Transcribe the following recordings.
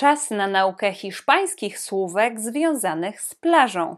Czas na naukę hiszpańskich słówek związanych z plażą.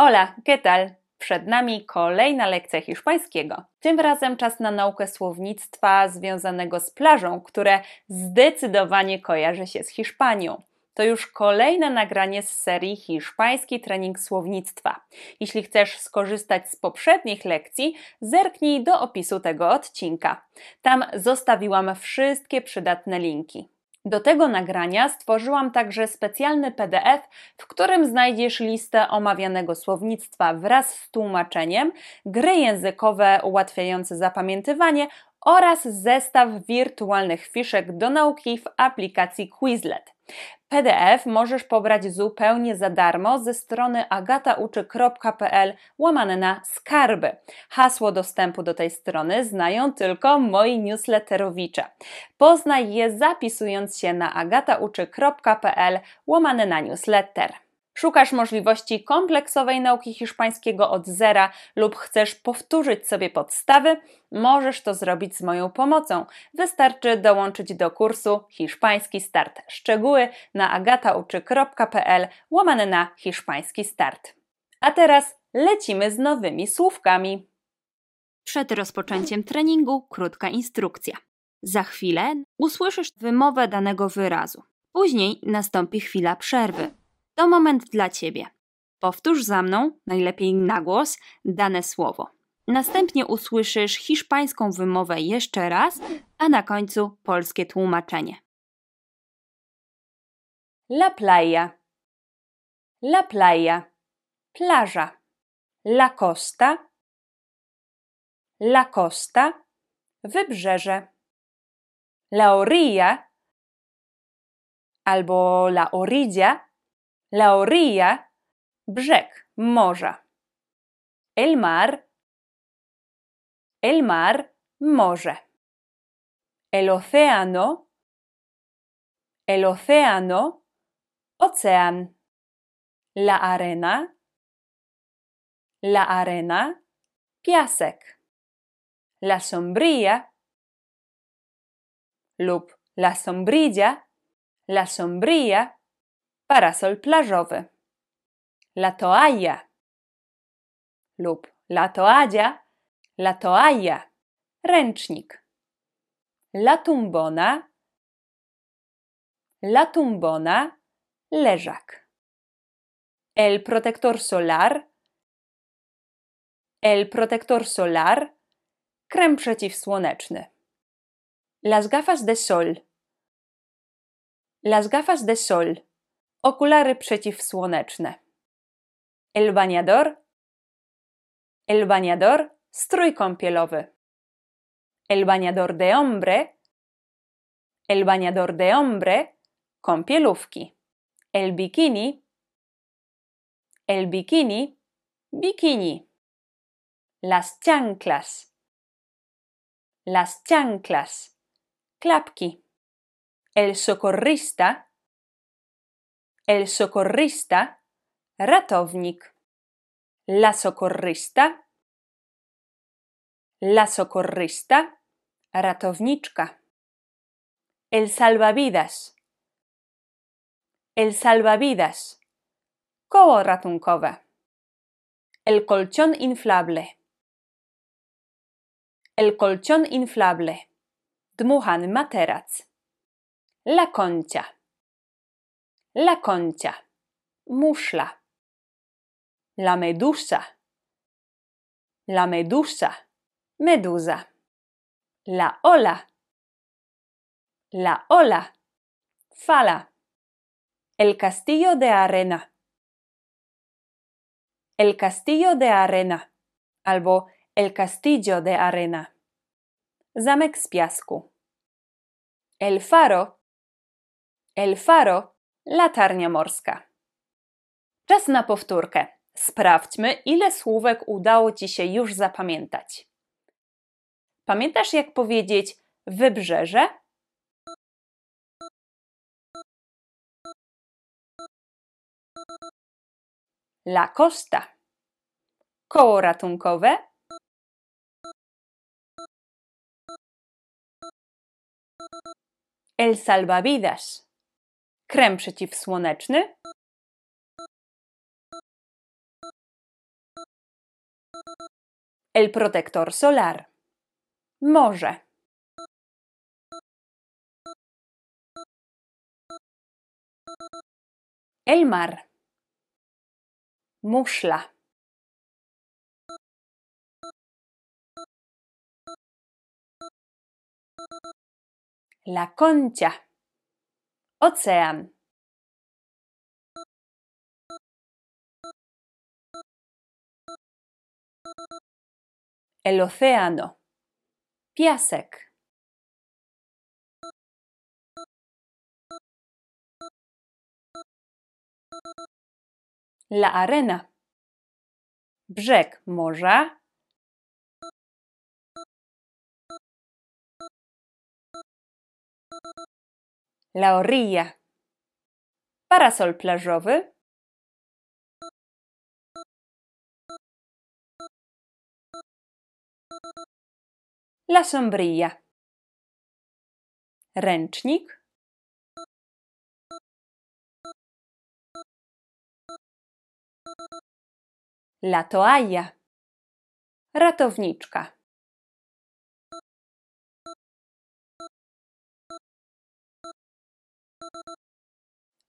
Hola, ¿qué tal? Przed nami kolejna lekcja hiszpańskiego. Tym razem czas na naukę słownictwa związanego z plażą, które zdecydowanie kojarzy się z Hiszpanią. To już kolejne nagranie z serii Hiszpański Trening Słownictwa. Jeśli chcesz skorzystać z poprzednich lekcji, zerknij do opisu tego odcinka. Tam zostawiłam wszystkie przydatne linki. Do tego nagrania stworzyłam także specjalny PDF, w którym znajdziesz listę omawianego słownictwa wraz z tłumaczeniem, gry językowe ułatwiające zapamiętywanie oraz zestaw wirtualnych fiszek do nauki w aplikacji Quizlet. PDF możesz pobrać zupełnie za darmo ze strony agatauczy.pl łamane na skarby. Hasło dostępu do tej strony znają tylko moi newsletterowicze. Poznaj je zapisując się na agatauczy.pl łamane na newsletter. Szukasz możliwości kompleksowej nauki hiszpańskiego od zera lub chcesz powtórzyć sobie podstawy? Możesz to zrobić z moją pomocą. Wystarczy dołączyć do kursu Hiszpański Start. Szczegóły na agatauczy.pl łamane na hiszpański start. A teraz lecimy z nowymi słówkami. Przed rozpoczęciem treningu krótka instrukcja. Za chwilę usłyszysz wymowę danego wyrazu. Później nastąpi chwila przerwy. To moment dla Ciebie. Powtórz za mną, najlepiej na głos, dane słowo. Następnie usłyszysz hiszpańską wymowę jeszcze raz, a na końcu polskie tłumaczenie. La playa. La playa. Plaża. La costa. La costa. Wybrzeże. La orilla albo la orilla La orilla, brzeg, morza. El mar, el mar, morze. El océano, el océano, ocean. La arena, la arena, piasek. La sombrilla, lub la sombrilla, la sombrilla, parasol plażowy. La toalla lub la toalla, la toalla, ręcznik. La tumbona, la tumbona, leżak. El protector solar, el protector solar, krem przeciwsłoneczny. Las gafas de sol, las gafas de sol, Okulary przeciwsłoneczne. El bañador. El bañador. Strój kąpielowy. El bañador de hombre. El bañador de hombre. Kąpielówki. El bikini. El bikini. Bikini. Las chanclas. Las chanclas. Klapki. El socorrista el socorrista, ratownik. La socorrista, la socorrista, ratowniczka. El salvavidas, el salvavidas, koło ratunkowe. El colchón inflable, el colchón inflable, dmuchany materac. La concha la concha, muszla, la medusa, la medusa, meduza, la ola, la ola, fala, el castillo de arena, el castillo de arena, albo el castillo de arena, zamek piasku, el faro, el faro Latarnia morska. Czas na powtórkę. Sprawdźmy, ile słówek udało Ci się już zapamiętać. Pamiętasz, jak powiedzieć wybrzeże? La costa. Koło ratunkowe. El salvavidas. Krem przeciwsłoneczny. El protector solar. Morze. El mar. Muszla. La concha. Ocean. El océano. Piasek. La arena. Brzeg morza. La orilla. Parasol plażowy. La sombrilla. Ręcznik. La toalla. Ratowniczka.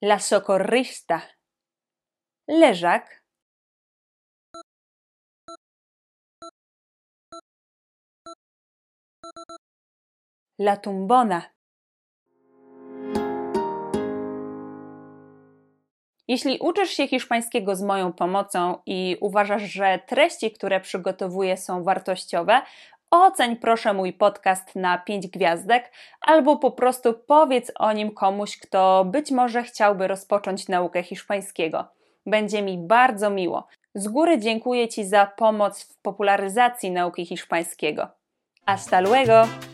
La socorrista. Leżak. La tumbona. Jeśli uczysz się hiszpańskiego z moją pomocą i uważasz, że treści, które przygotowuję są wartościowe, oceń proszę mój podcast na 5 gwiazdek albo po prostu powiedz o nim komuś, kto być może chciałby rozpocząć naukę hiszpańskiego. Będzie mi bardzo miło. Z góry dziękuję Ci za pomoc w popularyzacji nauki hiszpańskiego. Hasta luego!